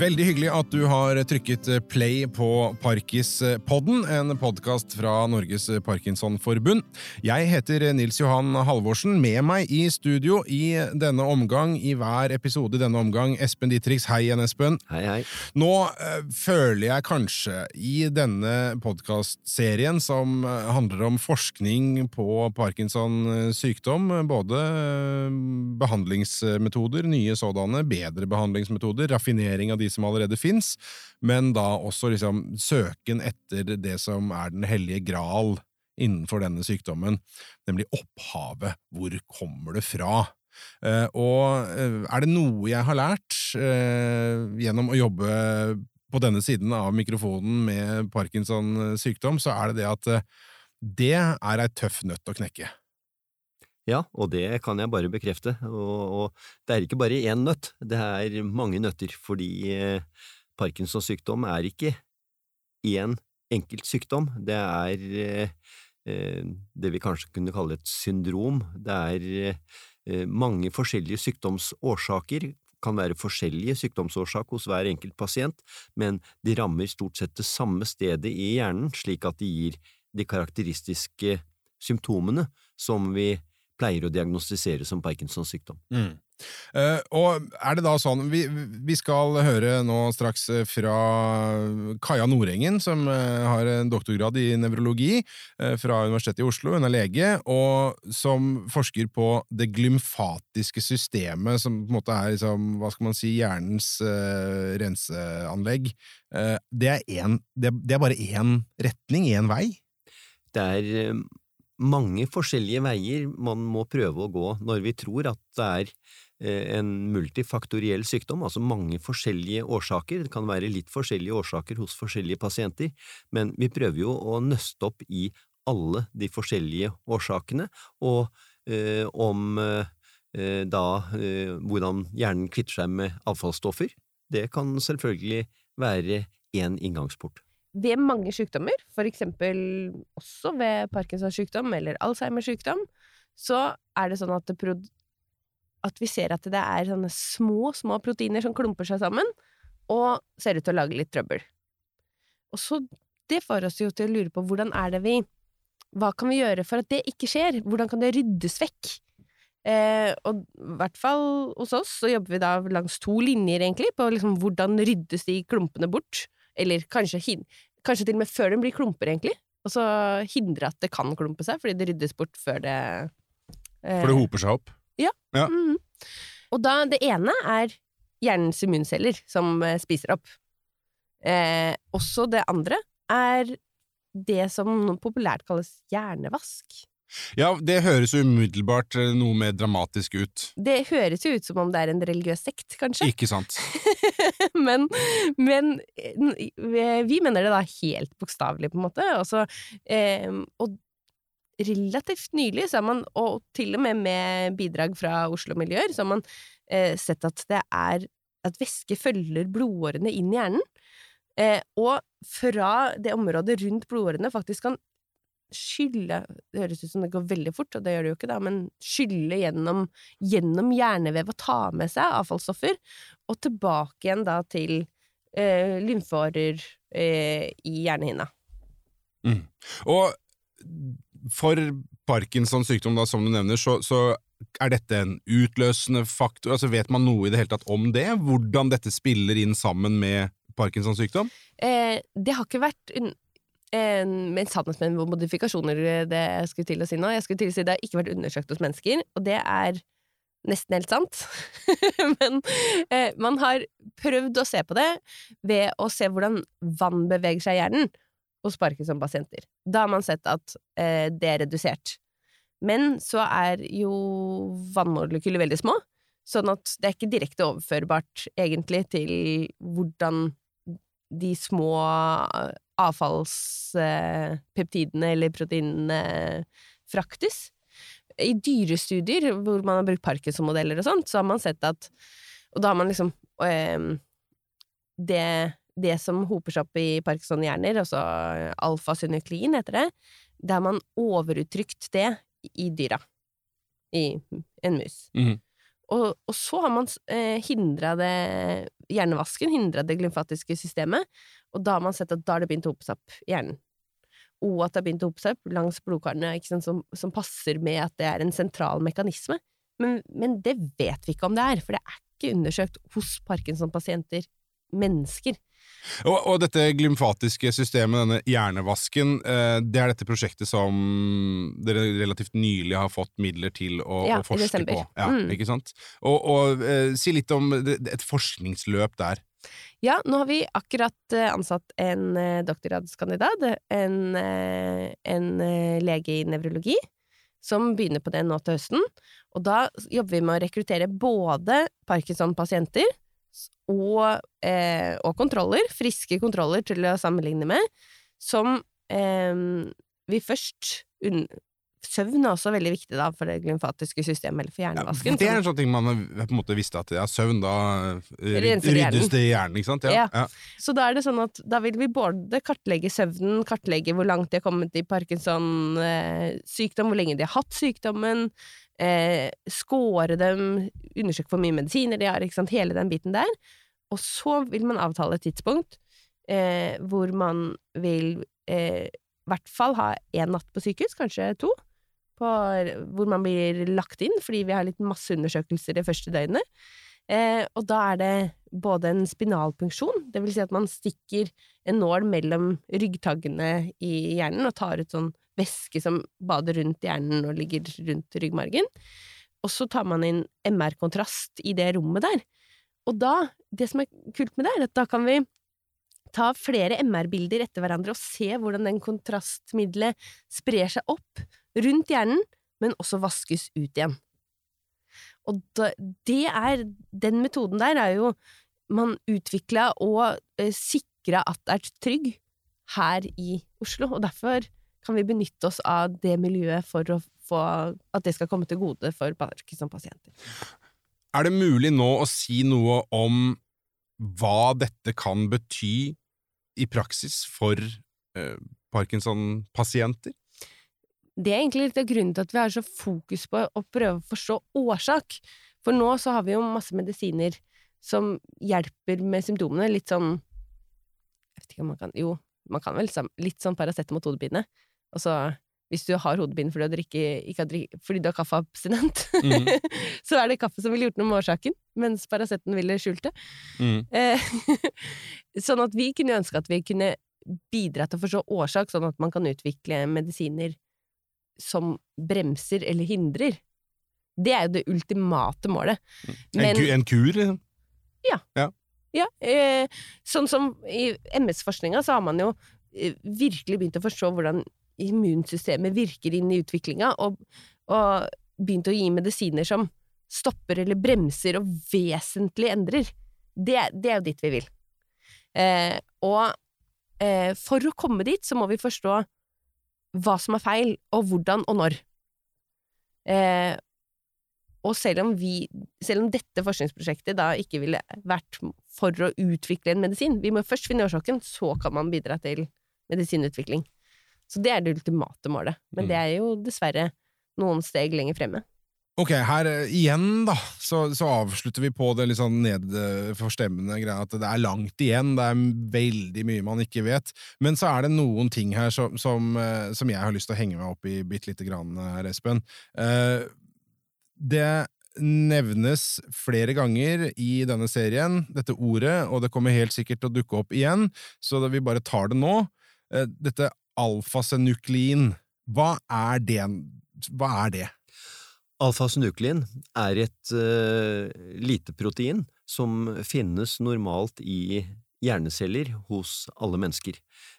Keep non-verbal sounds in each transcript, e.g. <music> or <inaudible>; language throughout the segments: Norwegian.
Veldig hyggelig at du har trykket play på Parkis-podden, en podkast fra Norges Parkinsonforbund. Jeg heter Nils Johan Halvorsen. Med meg i studio i denne omgang, i hver episode i denne omgang, Espen Dietrichs. Hei igjen, Espen. Hei, hei. Nå øh, føler jeg kanskje, i denne podkastserien som handler om forskning på Parkinsons sykdom, både behandlingsmetoder, nye sådanne, bedre behandlingsmetoder, raffinering av de som allerede fins, men da også liksom søken etter det som er den hellige gral innenfor denne sykdommen, nemlig opphavet. Hvor kommer det fra? Uh, og uh, er det noe jeg har lært uh, gjennom å jobbe på denne siden av mikrofonen med Parkinson-sykdom, så er det det at det er ei tøff nøtt å knekke. Ja, og det kan jeg bare bekrefte. Og, og, det er ikke bare én nøtt, det er mange nøtter, fordi eh, Parkinsons sykdom er ikke én enkelt sykdom. Det er eh, det vi kanskje kunne kalle et syndrom. Det er eh, mange forskjellige sykdomsårsaker. Kan være forskjellige sykdomsårsak hos hver enkelt pasient, men de rammer stort sett det samme stedet i hjernen, slik at de gir de karakteristiske symptomene som vi pleier å diagnostisere som Parkinsons sykdom. Mm. Uh, og er det da sånn vi, vi, skal høre nå straks fra Kaja Nordengen, som uh, har en doktorgrad i nevrologi uh, fra Universitetet i Oslo. Hun er lege, og som forsker på det glymfatiske systemet, som på en måte er liksom, hva skal man si, hjernens renseanlegg. det, er en, det, det er bare én retning, én vei? Det er mange forskjellige veier man må prøve å gå når vi tror at det er eh, en multifaktoriell sykdom, altså mange forskjellige årsaker. Det kan være litt forskjellige årsaker hos forskjellige pasienter, men vi prøver jo å nøste opp i alle de forskjellige årsakene, og eh, om eh, da eh, hvordan hjernen kvitter seg med avfallsstoffer. Det kan selvfølgelig være én inngangsport ved mange sykdommer, for eksempel også ved Parkinsons sykdom eller Alzheimers sykdom, så er det sånn at, det at vi ser at det er sånne små, små proteiner som klumper seg sammen, og ser ut til å lage litt trøbbel. Og så det får oss jo til å lure på hvordan er det vi Hva kan vi gjøre for at det ikke skjer? Hvordan kan det ryddes vekk? Eh, og i hvert fall hos oss så jobber vi da langs to linjer, egentlig, på liksom hvordan ryddes de klumpene bort eller kanskje, kanskje til og med før den blir klumper, egentlig. Og så hindre at det kan klumpe seg, fordi det ryddes bort før det eh, For det hoper seg opp? Ja. ja. Mm -hmm. Og da, det ene er hjernens immunceller som eh, spiser opp. Eh, også det andre er det som populært kalles hjernevask. Ja, det høres umiddelbart eh, noe mer dramatisk ut. Det høres jo ut som om det er en religiøs sekt, kanskje. Ikke sant. <laughs> men, men, vi mener det da helt bokstavelig, på en måte. Også, eh, og relativt nylig så har man, og til og med med bidrag fra Oslo-miljøer, så har man eh, sett at det er at væske følger blodårene inn i hjernen. Eh, og fra det området rundt blodårene faktisk kan skylle Det høres ut som det går veldig fort, og det gjør det jo ikke, da, men skylle gjennom, gjennom hjernevev og ta med seg avfallsstoffer, og tilbake igjen da til eh, lymfeårer eh, i hjernehinna. Mm. Og for Parkinsons sykdom, da, som du nevner, så, så er dette en utløsende faktor? Altså Vet man noe i det hele tatt om det? Hvordan dette spiller inn sammen med Parkinsons sykdom? Eh, det har ikke vært med sannhet med modifikasjoner, det jeg skulle til å si nå. Jeg skulle til å si Det har ikke vært undersøkt hos mennesker, og det er nesten helt sant. <laughs> Men eh, man har prøvd å se på det ved å se hvordan vann beveger seg i hjernen hos Parkinson-pasienter. Da har man sett at eh, det er redusert. Men så er jo vannmolekyler veldig små, sånn at det er ikke direkte overførbart, egentlig, til hvordan de små avfallspeptidene eller proteinene fraktes. I dyrestudier hvor man har brukt Parkinson-modeller og sånt, så har man sett at Og da har man liksom øh, det, det, som hoper seg opp i Parkinson-hjerner, altså alfasynuklein heter det, det har man overuttrykt det i dyra. I en mus. Mm. Og, og så har man eh, hindra det hjernevasken, hindra det glymfatiske systemet, og da har man sett at da har det begynt å hope seg opp i hjernen. Og at det har begynt å hope seg opp langs blodkarene, ikke sant, som, som passer med at det er en sentral mekanisme. Men, men det vet vi ikke om det er, for det er ikke undersøkt hos Parkinson-pasienter, mennesker. Og, og dette glymfatiske systemet, denne hjernevasken, eh, det er dette prosjektet som dere relativt nylig har fått midler til å, Ja, å forske på. Ja, Mm. ikke sant? Og, og eh, si litt om et forskningsløp der. Ja, nå har vi akkurat eh, ansatt en eh, doktorgradskandidat, en, eh, en lege i nevrologi, som begynner på det nå til høsten. Og da jobber vi med å rekruttere både Parkinson-pasienter og, eh, og kontroller, friske kontroller til å sammenligne med, som eh, vi først Søvn er også veldig viktig da for det glymfatiske systemet, eller for Ja, hjernevasken. det er en sånn ting man eh, på en måte visste at ja, søvn, da eh, ryddes det i hjernen, ikke sant? Ja. Ja. ja. Så da er det sånn at da vil vi både kartlegge søvnen, kartlegge hvor langt de har kommet i Parkinson-sykdom, hvor lenge de har hatt sykdommen, eh, score dem, undersøke hvor mye medisiner de har, ikke sant, hele den biten der. Og så vil man avtale et tidspunkt eh, hvor man vil eh, i hvert fall ha én natt på sykehus, kanskje to, på, hvor man blir lagt inn, fordi vi har litt masseundersøkelser det første døgnet. Eh, og da er det både en spinalpunksjon, det vil si at man stikker en nål mellom ryggtaggene i hjernen og tar ut sånn væske som bader rundt hjernen og ligger rundt ryggmargen. Og så tar man inn MR-kontrast i det rommet der. Og da, det som er kult med det, er at da kan vi ta flere MR-bilder etter hverandre og se hvordan den kontrastmiddelet sprer seg opp rundt hjernen, men også vaskes ut igjen. Og det er Den metoden der er jo man utvikla og eh, sikra at det er trygg her i Oslo, og derfor kan vi benytte oss av det miljøet for å få at det skal komme til gode for Parkinson-pasienter. Er det mulig nå å si noe om hva dette kan bety i praksis for eh, Parkinson-pasienter? Det er egentlig litt av grunnen til at vi har så fokus på å prøve å forstå årsak. For nå så har vi jo masse medisiner som hjelper med symptomene. Litt sånn Jeg vet ikke om man kan Jo, man kan vel litt sånn Paracet mot hodepine. Og så hvis du har hodepine fordi du, har drikke, ikke fordi du er kaffeabstinent, mm. <laughs> så er det kaffe som ville gjort noe med årsaken, mens Paraceten ville skjult det. Mm. <laughs> Sånn at vi kunne ønske at vi kunne bidra til å forstå årsak, sånn at man kan utvikle medisiner som bremser eller hindrer. Det er jo det ultimate målet. En, ku, en kur, liksom? Ja, eh, sånn som i MS-forskninga så har man jo eh, virkelig begynt å forstå hvordan immunsystemet virker inn i utviklinga, og, og begynt å gi medisiner som stopper eller bremser og vesentlig endrer. Det, det er jo dit vi vil. Eh, og eh, for å komme dit så må vi forstå hva som er feil, og hvordan og når. Eh, og selv om, vi, selv om dette forskningsprosjektet da ikke ville vært for å utvikle en medisin Vi må først finne årsaken, så kan man bidra til medisinutvikling. Så det er det ultimate målet. Men Mm. det er jo dessverre noen steg lenger fremme. Ok, her eh, igjen da, så, så avslutter vi på det litt sånn nedforstemmende greia at det er langt igjen, det er veldig mye man ikke vet, men så er det noen ting her som, som, eh, som jeg har lyst til å henge meg opp i bitte lite grann her, Espen. Eh, det nevnes flere ganger i denne serien, dette ordet, og det kommer helt sikkert til å dukke opp igjen, så vi bare tar det nå. Eh, Dette alfasenuklein, hva er det? Hva er det? Alfasynuklin er et uh, lite protein som finnes normalt i hjerneceller hos alle mennesker.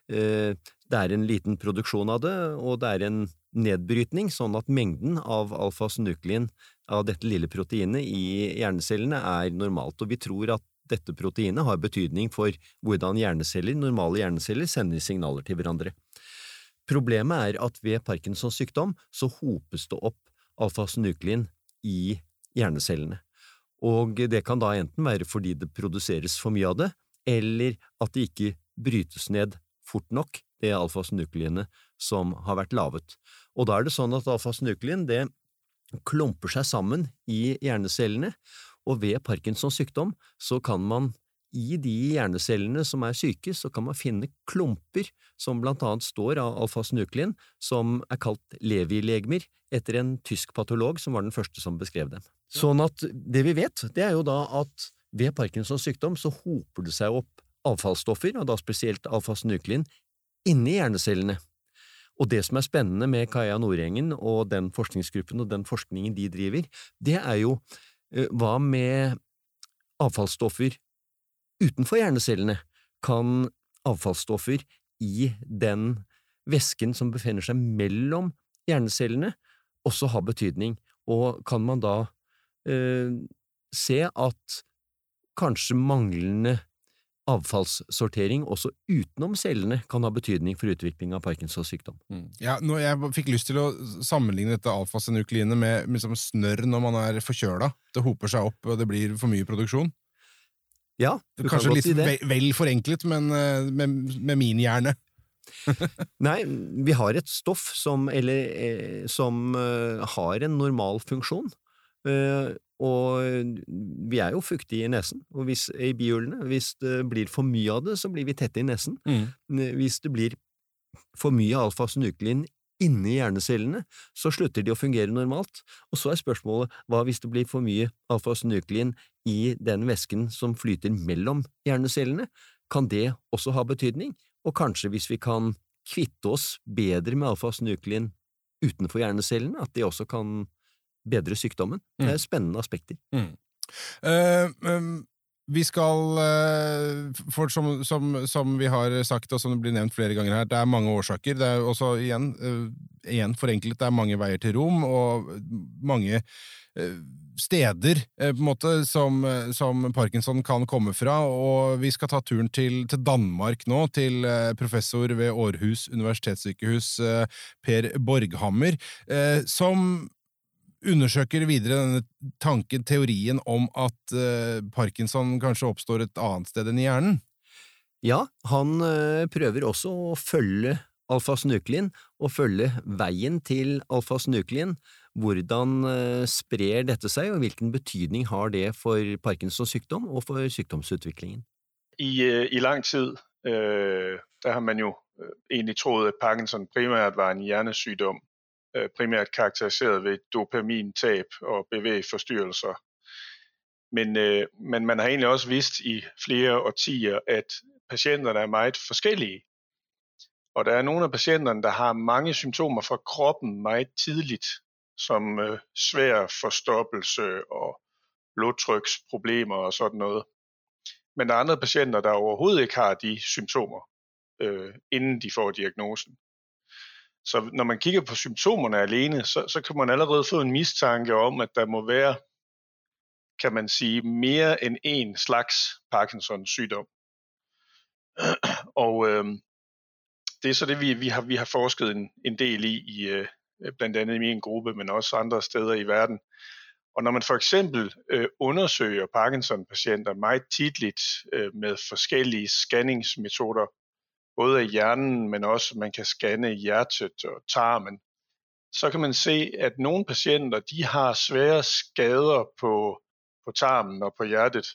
Uh, det er en liten produksjon av det, og det er en nedbrytning, sånn at mengden av alfasynuklin av dette lille proteinet i hjernecellene er normalt, og vi tror at dette proteinet har betydning for hvordan hjerneceller, normale hjerneceller sender signaler til hverandre. Problemet er at ved Parkinsons sykdom så hopes det opp alfasynuklin i hjernecellene. Og det kan da enten være fordi det produseres for mye av det, eller at det ikke brytes ned fort nok, det alfasynukliner som har vært lavet. Og da er det sånn at alfasynuklin det klumper seg sammen i hjernecellene, og ved Parkinsons sykdom så kan man i de hjernecellene som er syke, så kan man finne klumper som blant annet står av alfasnuklin, som er kalt levi-legemer, etter en tysk patolog som var den første som beskrev dem. Sånn at det vi vet, det er jo da at ved Parkinsons sykdom så hoper det seg opp avfallsstoffer, og da spesielt alfasnuklin, inni hjernecellene. Og det som er spennende med Kaja Nordengen og den forskningsgruppen og den forskningen de driver, det er jo eh, hva med avfallsstoffer utenfor hjernecellene? Kan avfallsstoffer i den væsken som befinner seg mellom hjernecellene, også ha betydning, og kan man da eh, se at kanskje manglende avfallssortering også utenom cellene kan ha betydning for utvikling av Parkinsons sykdom. Mm. Ja, jeg fikk lyst til å sammenligne dette alfasenukleinet med, med liksom snørr når man er forkjøla. Det hoper seg opp, og det blir for mye produksjon. Ja, du Kanskje litt si vel, vel, forenklet, men eh, med, med min hjerne. <laughs> Nei, vi har et stoff som, eller, eh, som uh, har en normal funksjon. Og vi er jo fuktige i nesen, og hvis, i bihulene. Hvis det blir for mye av det, så blir vi tette i nesen. Mm. Hvis det blir for mye alfa-synuklin inni hjernecellene, så slutter de å fungere normalt. Og så er spørsmålet hva hvis det blir for mye alfa-synuklin i den væsken som flyter mellom hjernecellene? Kan det også ha betydning? Og kanskje hvis vi kan kvitte oss bedre med alfa-synuklin utenfor hjernecellene, at det også kan bedre sykdommen. Det er mm. spennende aspekter. Mm. Uh, um, vi skal uh, for som, som, som, vi har sagt, og som det blir nevnt flere ganger her, det er mange årsaker. Det er også igjen, uh, igjen forenklet, det er mange veier til rom, og mange steder på en måte, som, som, Parkinson kan komme fra. Og vi skal ta turen til, til Danmark nå, til professor ved Århus universitetssykehus, Per Borghammer, som undersøker videre denne tanken, teorien om at uh, parkinson kanskje oppstår et annet sted enn i hjernen? Ja, han uh, prøver også å følge alfasnuklin og følge veien til alfasnuklin. Hvordan uh, sprer dette seg, og hvilken betydning har det for Parkinsons sykdom og for sykdomsutviklingen? I, i lang tid der har man jo egentlig trodd at Parkinson primært var en hjernesykdom. Øh, primært karakteriseret ved dopamintab og bevægeforstyrrelser. Men, øh, men man har egentlig også visst i flere årtier, at patienterne er meget forskellige. Og der er nogle af patienterne, der har mange symptomer fra kroppen meget tidligt, som øh, svær forstoppelse og blodtryksproblemer og sådan noget. Men der er andre patienter, der overhovedet ikke har de symptomer, øh, inden de får diagnosen. Så når man kigger på symptomerne alene, så, så kan man allerede få en mistanke om, at der må være, kan man sige, mere end en slags Parkinsons sygdom. Og øh, det er så det, vi, vi, har, vi har forsket en, en del i, i øh, i min gruppe, men også andre steder i verden. Og når man eksempel øh, undersøger Parkinson-patienter meget tidligt øh, med forskellige scanningsmetoder, både af hjernen, men også man kan scanne hjertet og tarmen, så kan man se, at nogle patienter de har svære skader på, på tarmen og på hjertet,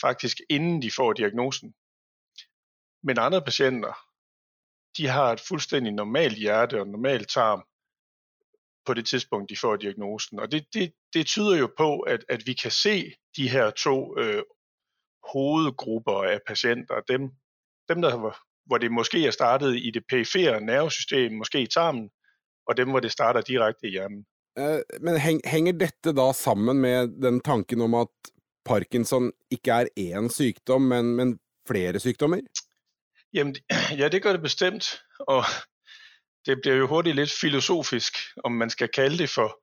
faktisk inden de får diagnosen. Men andre patienter, de har et fuldstændig normalt hjerte og normalt tarm på det tidspunkt, de får diagnosen. Og det, det, det tyder jo på, at, at vi kan se de her to øh, hovedgrupper af patienter, dem, dem der hvor det måske er startet i det perifere nervesystem, måske i tarmen, og dem hvor det starter direkte i hjernen. Eh, men henger dette da sammen med den tanken om at Parkinson ikke er én sykdom, men, men flere sykdommer? Jamen, <clears throat> ja, det gør det bestemt, og det bliver jo hurtigt lidt filosofisk, om man skal kalde det for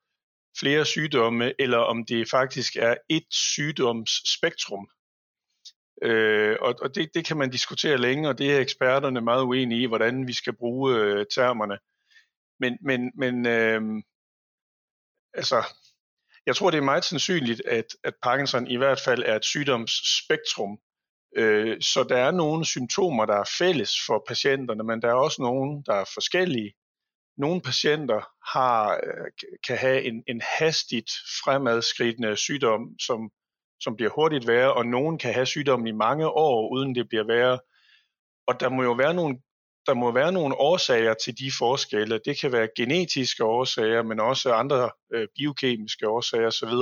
flere sygdomme, eller om det faktisk er et sygdomsspektrum. Øh, og og det, det kan man diskutere længe, og det er eksperterne meget uenige i, hvordan vi skal bruge øh, termerne. Men, men, men øh, altså, jeg tror, det er meget sandsynligt, at, at Parkinson i hvert fald er et sygdomsspektrum. Øh, så der er nogle symptomer, der er fælles for patienterne, men der er også nogle, der er forskellige. nogle patienter har, øh, kan have en, en hastigt fremadskridende sygdom, som, som bliver hurtigt værre, og nogen kan have sygdommen i mange år, uden det bliver værre. Og der må jo være nogle, der må være nogle årsager til de forskelle. Det kan være genetiske årsager, men også andre øh, biokemiske årsager osv.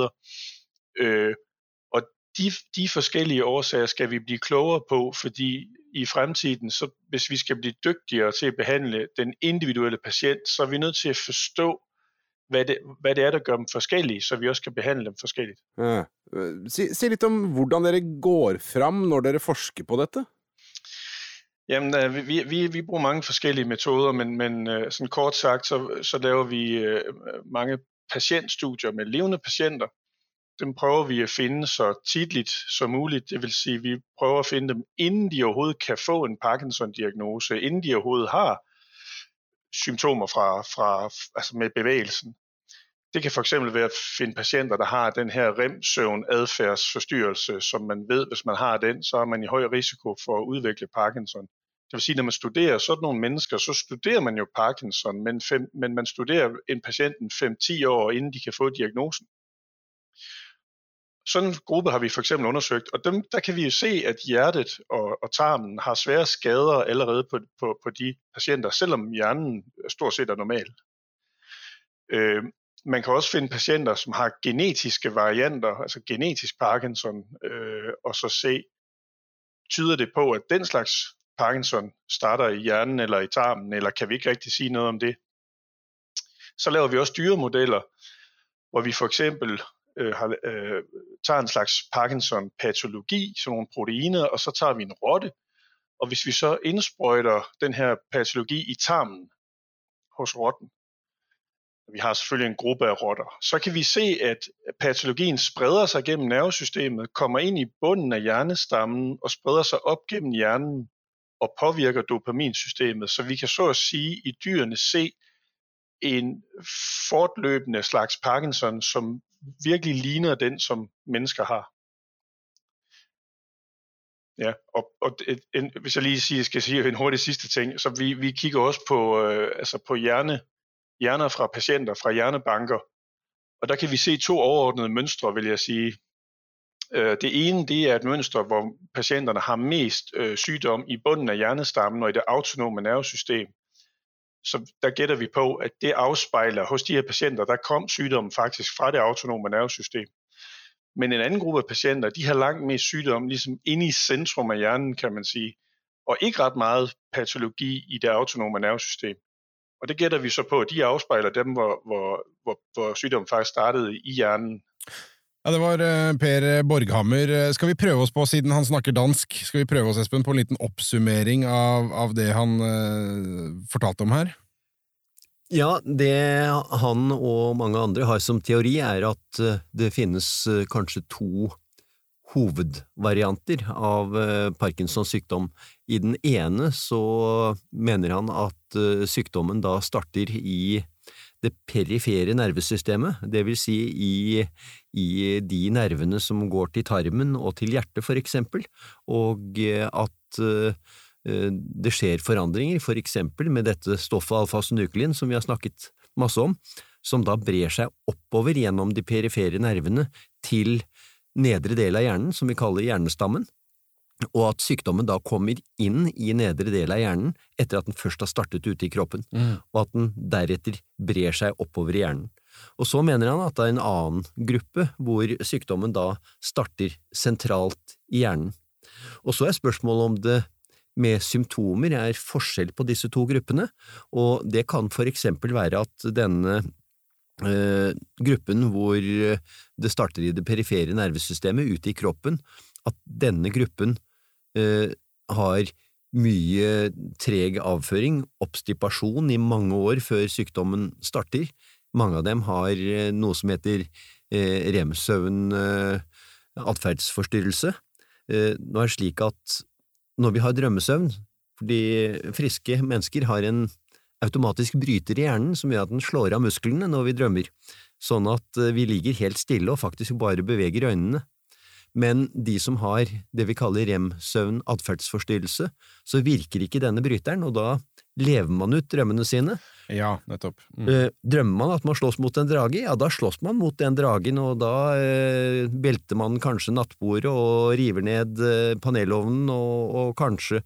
Øh, og de, de forskellige årsager skal vi blive klogere på, fordi i fremtiden, så hvis vi skal blive dygtigere til at behandle den individuelle patient, så er vi nødt til at forstå, hvad det, hvad det er, der gør dem forskellige, så vi også kan behandle dem forskelligt. Ja. Si, si litt om hvordan dere går fram når dere forsker på dette. Jamen, øh, vi, vi, vi bruger mange forskellige metoder, men, men øh, sådan kort sagt, så, så laver vi øh, mange patientstudier med levende patienter, dem prøver vi at finde så tidligt som muligt. Det vil sige, vi prøver at finde dem, inden de overhovedet kan få en Parkinson-diagnose, inden de overhovedet har symptomer fra, fra, altså med bevægelsen. Det kan eksempel være at finde patienter, der har den her remsøvn adfærdsforstyrrelse, som man ved, hvis man har den, så er man i høj risiko for at udvikle Parkinson. Det vil sige, når man studerer sådan mennesker, så studerer man jo Parkinson, men, fem, men man studerer en patienten 5-10 år, inden de kan få diagnosen. Sådan en gruppe har vi for eksempel undersøgt, og dem, der kan vi jo se, at hjertet og, og tarmen har svære skader allerede på, på, på de patienter, selvom hjernen stort set er normal. Øh, man kan også finde patienter, som har genetiske varianter, altså genetisk Parkinson, øh, og så se, tyder det på, at den slags Parkinson starter i hjernen eller i tarmen, eller kan vi ikke rigtig sige noget om det. Så laver vi også dyremodeller, hvor vi for eksempel øh, har, øh, tager en slags Parkinson-patologi, sådan nogle proteiner, og så tager vi en rotte, og hvis vi så indsprøjter den her patologi i tarmen hos rotten, vi har selvfølgelig en gruppe af rotter, så kan vi se, at patologien spreder sig gennem nervesystemet, kommer ind i bunden af hjernestammen og spreder sig op gennem hjernen og påvirker dopaminsystemet. Så vi kan så at sige i dyrene se en fortløbende slags Parkinson, som virkelig ligner den, som mennesker har. Ja, og, og en, hvis jeg lige siger, skal sige en hurtig sidste ting, så vi, vi kigger også på, øh, altså på hjerne, hjerner fra patienter, fra hjernebanker, og der kan vi se to overordnede mønstre, vil jeg sige. Øh, det ene, det er et mønster, hvor patienterne har mest øh, sygdom i bunden af hjernestammen og i det autonome nervesystem så der gætter vi på, at det afspejler hos de her patienter, der kom sygdommen faktisk fra det autonome nervesystem. Men en anden gruppe af patienter, de har langt mere sygdom ligesom inde i centrum af hjernen, kan man sige, og ikke ret meget patologi i det autonome nervesystem. Og det gætter vi så på, at de afspejler dem, hvor, hvor, hvor, hvor sygdommen faktisk startede i hjernen. Ja, Det var eh, Per Borghammer. Eh, skal vi prøve oss på, siden han snakker dansk, skal vi prøve oss Espen, på en liten oppsummering av, av det han uh, fortalte om her? Ja, det han og mange andre har som teori, er at det finnes kanskje to hovedvarianter av Parkinsons sykdom. I den ene så mener han at sykdommen da starter i det perifere nervesystemet, det vil si i, i, de nervene som går til tarmen og til hjertet, for eksempel, og at uh, det skjer forandringer, for eksempel med dette stoffet alfasynuklin som vi har snakket masse om, som da brer seg oppover gjennom de perifere nervene til nedre del av hjernen, som vi kaller hjernestammen, og at sykdommen da kommer inn i nedre del av hjernen etter at den først har startet ute i kroppen, mm. og at den deretter brer seg oppover i hjernen. Og så mener han at det er en annen gruppe hvor sykdommen da starter sentralt i hjernen. Og så er spørsmålet om det med symptomer er forskjell på disse to gruppene, og det kan for eksempel være at denne eh, gruppen hvor det starter i det perifere nervesystemet ute i kroppen, at denne gruppen eh, har mye treg avføring, obstipasjon, i mange år før sykdommen starter. Mange av dem har eh, noe som heter eh, remsøvn eh, atferdsforstyrrelse. Eh, nå er det slik at når vi har drømmesøvn, fordi friske mennesker har en automatisk bryter i hjernen som gjør at den slår av musklene når vi drømmer, sånn at eh, vi ligger helt stille og faktisk bare beveger øynene. Men de som har det vi kaller rem-søvn atferdsforstyrrelse, så virker ikke denne bryteren, og da lever man ut drømmene sine. Ja, nettopp. Mm. Eh, Drømmer man at man slåss mot en drage, ja, da slåss man mot den dragen, og da eh, belter man kanskje nattbordet og river ned eh, panelovnen, og, og kanskje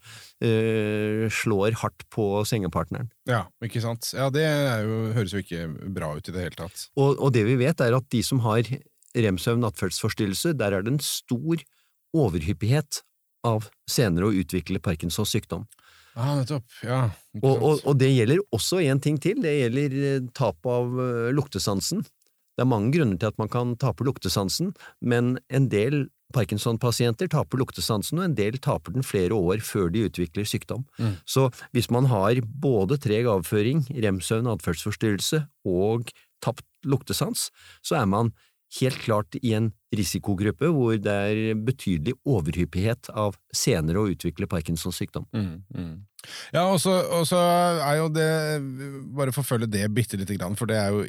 eh, slår hardt på sengepartneren. Ja, ikke sant. Ja, det jo, høres jo ikke bra ut i det hele tatt. Og, og det vi vet, er at de som har rem-søvn-atferdsforstyrrelse, der er det en stor overhyppighet av senere å utvikle Parkinsons sykdom. Ah, nettopp. Ja, Og, og, og det gjelder også en ting til, det gjelder eh, tap av eh, luktesansen. Det er mange grunner til at man kan tape luktesansen, men en del Parkinson-pasienter taper luktesansen, og en del taper den flere år før de utvikler sykdom. Mm. Så hvis man har både treg avføring, rem-søvn, atferdsforstyrrelse og tapt luktesans, så er man helt klart i en risikogruppe hvor det er betydelig overhyppighet av senere å utvikle Parkinsons sykdom. Mm, mm. Ja, og så er jo det Bare forfølge det bitte lite grann, for det er jo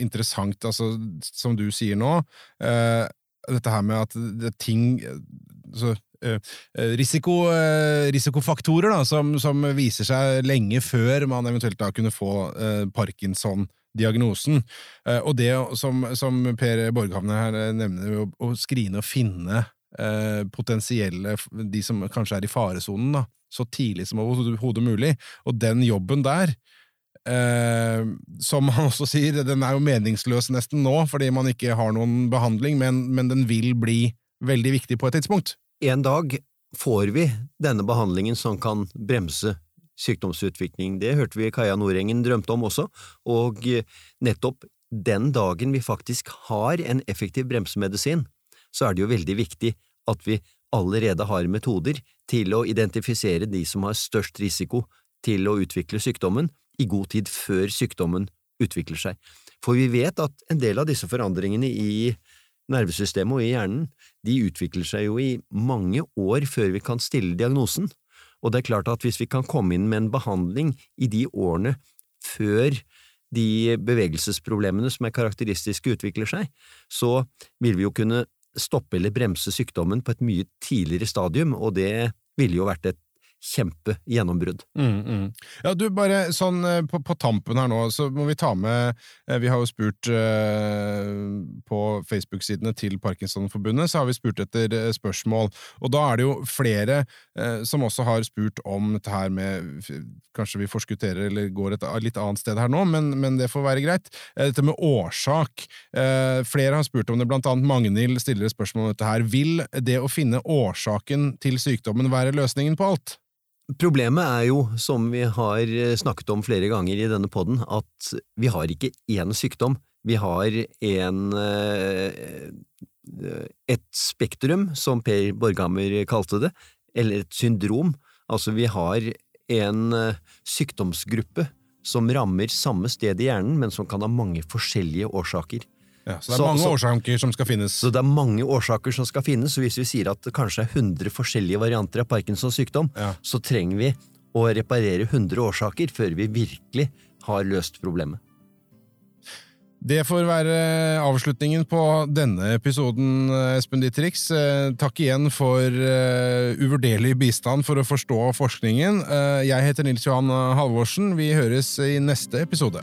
interessant, altså, som du sier nå, eh, dette her med at det ting altså, eh, eh, risiko, eh, risikofaktorer da, som, som viser seg lenge før man eventuelt da kunne få eh, Parkinson-diagnosen. Eh, og det som, som Per Borghavne her eh, nevner, å, å skrine og finne eh, potensielle, de som kanskje er i faresonen, da, så tidlig som overhodet mulig. Og den jobben der, eh, som han også sier, den er jo meningsløs nesten nå, fordi man ikke har noen behandling, men, men den vil bli veldig viktig på et tidspunkt. En dag får vi denne behandlingen som kan bremse sykdomsutvikling. Det hørte vi Kaja Nordengen drømte om også, og eh, nettopp den dagen vi faktisk har en effektiv bremsemedisin, så er det jo veldig viktig at vi allerede har metoder til å identifisere de som har størst risiko til å utvikle sykdommen i god tid før sykdommen utvikler seg. For vi vet at en del av disse forandringene i nervesystemet og i hjernen, de utvikler seg jo i mange år før vi kan stille diagnosen. Og det er klart at hvis vi kan komme inn med en behandling i de årene før de bevegelsesproblemene som er karakteristiske utvikler seg, så vil vi jo kunne stoppe eller bremse sykdommen på et mye tidligere stadium, og det ville jo vært et kjempegjennombrudd. Mm, mm. Ja, du, bare sånn eh, på, på tampen her nå, så må vi ta med eh, Vi har jo spurt eh, på Facebook-sidene til Parkinsonforbundet, så har vi spurt etter spørsmål, og da er det jo flere som også har spurt om dette her med Kanskje vi forskutterer eller går et litt annet sted her nå, men, men det får være greit. Dette med årsak. Flere har spurt om det, blant annet Magnhild stiller spørsmål om dette her. Vil det å finne årsaken til sykdommen være løsningen på alt? Problemet er jo, som vi har eh, snakket om flere ganger i denne podden, at vi har ikke én sykdom. Vi har en eh, et spektrum, som Per Borghammer kalte det, eller et syndrom. Altså, vi har en eh, sykdomsgruppe som rammer samme sted i hjernen, men som kan ha mange forskjellige årsaker. Ja, så det er Så- mange så- årsaker som skal finnes. Så det er mange årsaker som skal finnes, så hvis vi sier at det kanskje er 100 forskjellige varianter av Parkinsons sykdom, Ja. så trenger vi å reparere 100 årsaker før vi virkelig har løst problemet. Det får være avslutningen på denne episoden, Espen Dittrix. Eh, Takk igjen for eh, uvurderlig bistand for å forstå forskningen. Eh, Jeg heter Nils Johan Halvorsen. Vi høres i neste episode.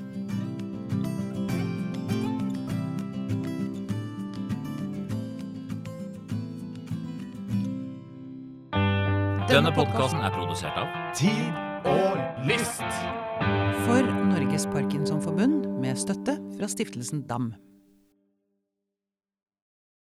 Denne podkasten er produsert av Tid og lyst. For Norges Parkinsonforbund med støtte fra stiftelsen DAM.